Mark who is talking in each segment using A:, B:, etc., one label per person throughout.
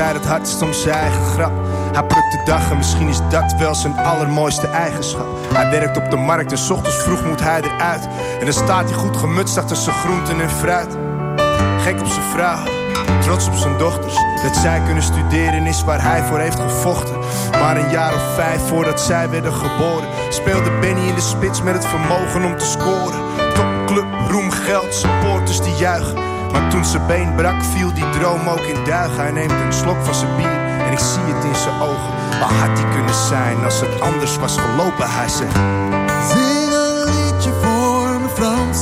A: altijd het hardst om zijn eigen grap. Hij plukt de dag en misschien is dat wel zijn allermooiste eigenschap. Hij werkt op de markt en s ochtends vroeg moet hij eruit. En dan staat hij goed gemutst achter zijn groenten en fruit. Gek op zijn vrouw, trots op zijn dochters. Dat zij kunnen studeren is waar hij voor heeft gevochten. Maar een jaar of vijf voordat zij werden geboren, speelde Benny in de spits met het vermogen om te scoren. Topclub, roem, geld, supporters die juichen. Maar toen zijn been brak, viel die droom ook in duigen. Hij neemt een slok van zijn bier en ik zie het in zijn ogen. Waar had hij kunnen zijn als het anders was gelopen? Hij zegt:
B: Zing een liedje voor me, Frans.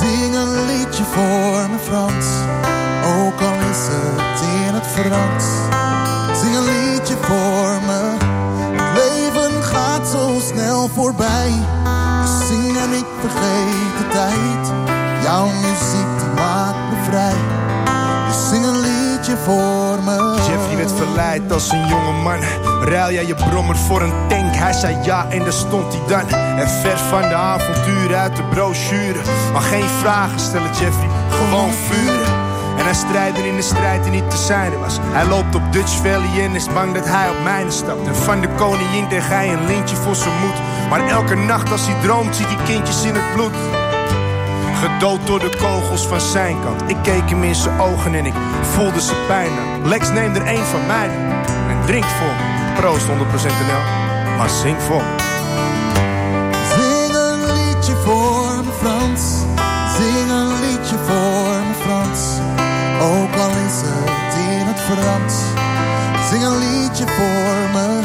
B: Zing een liedje voor me, Frans. Ook al is het in het Frans. Zing een liedje voor me. Het leven gaat zo snel voorbij. Dus zing en ik vergeet de tijd. Jouw muziek die maakt me vrij. Dus zing een liedje voor me.
A: Jeffrey werd verleid als een jonge man. Ruil jij je brommer voor een tank? Hij zei ja en daar stond hij dan. En ver van de avonturen uit de brochure. Maar geen vragen stellen, Jeffrey, gewoon vuren. En hij strijden in de strijd die niet te zijde was. Hij loopt op Dutch Valley en is bang dat hij op mijne stapt. En van de koningin kreeg hij een lintje voor zijn moed. Maar elke nacht als hij droomt, ziet hij kindjes in het bloed. Gedood door de kogels van zijn kant. Ik keek hem in zijn ogen en ik voelde zijn pijn. Lex neem er één van mij en drink voor me. Proost 100% NL, maar zing voor me.
B: Zing een liedje voor me, Frans. Zing een liedje voor me, Frans. Ook al is het in het Frans. Zing een liedje voor me.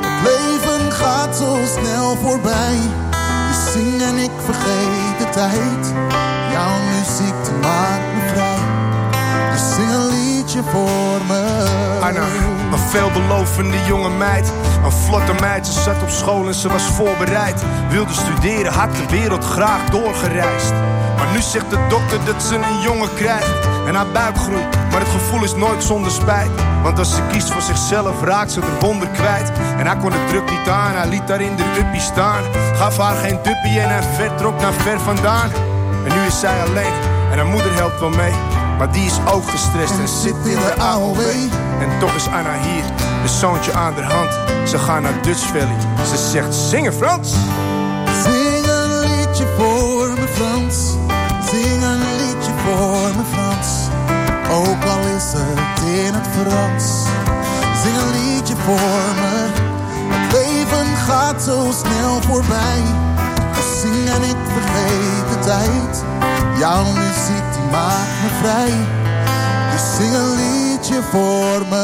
B: Het leven gaat zo snel voorbij. Dus zing en ik vergeet Jouw muziek maakt me vrij. Dus een liedje voor me.
A: Anna, een veelbelovende jonge meid. Een vlotte meid, ze zat op school en ze was voorbereid. Wilde studeren, had de wereld graag doorgereisd. Maar nu zegt de dokter dat ze een jongen krijgt. En haar buik groeit, maar het gevoel is nooit zonder spijt. Want als ze kiest voor zichzelf, raakt ze er wonder kwijt. En hij kon de druk niet aan, hij liet daar in de uppie staan. Gaf haar geen duppie en hij vertrok naar ver vandaan. En nu is zij alleen en haar moeder helpt wel mee. Maar die is ook gestrest en zit in de AOW. En toch is Anna hier, de zoontje aan de hand. Ze gaan naar Dutch Valley. Ze zegt zingen Frans.
B: Zing een liedje voor me. In het Frans. Zing een liedje voor me. Het leven gaat zo snel voorbij. Dus zing en ik vergeet de tijd. Jouw muziek die maakt me vrij. Dus zing een liedje voor me.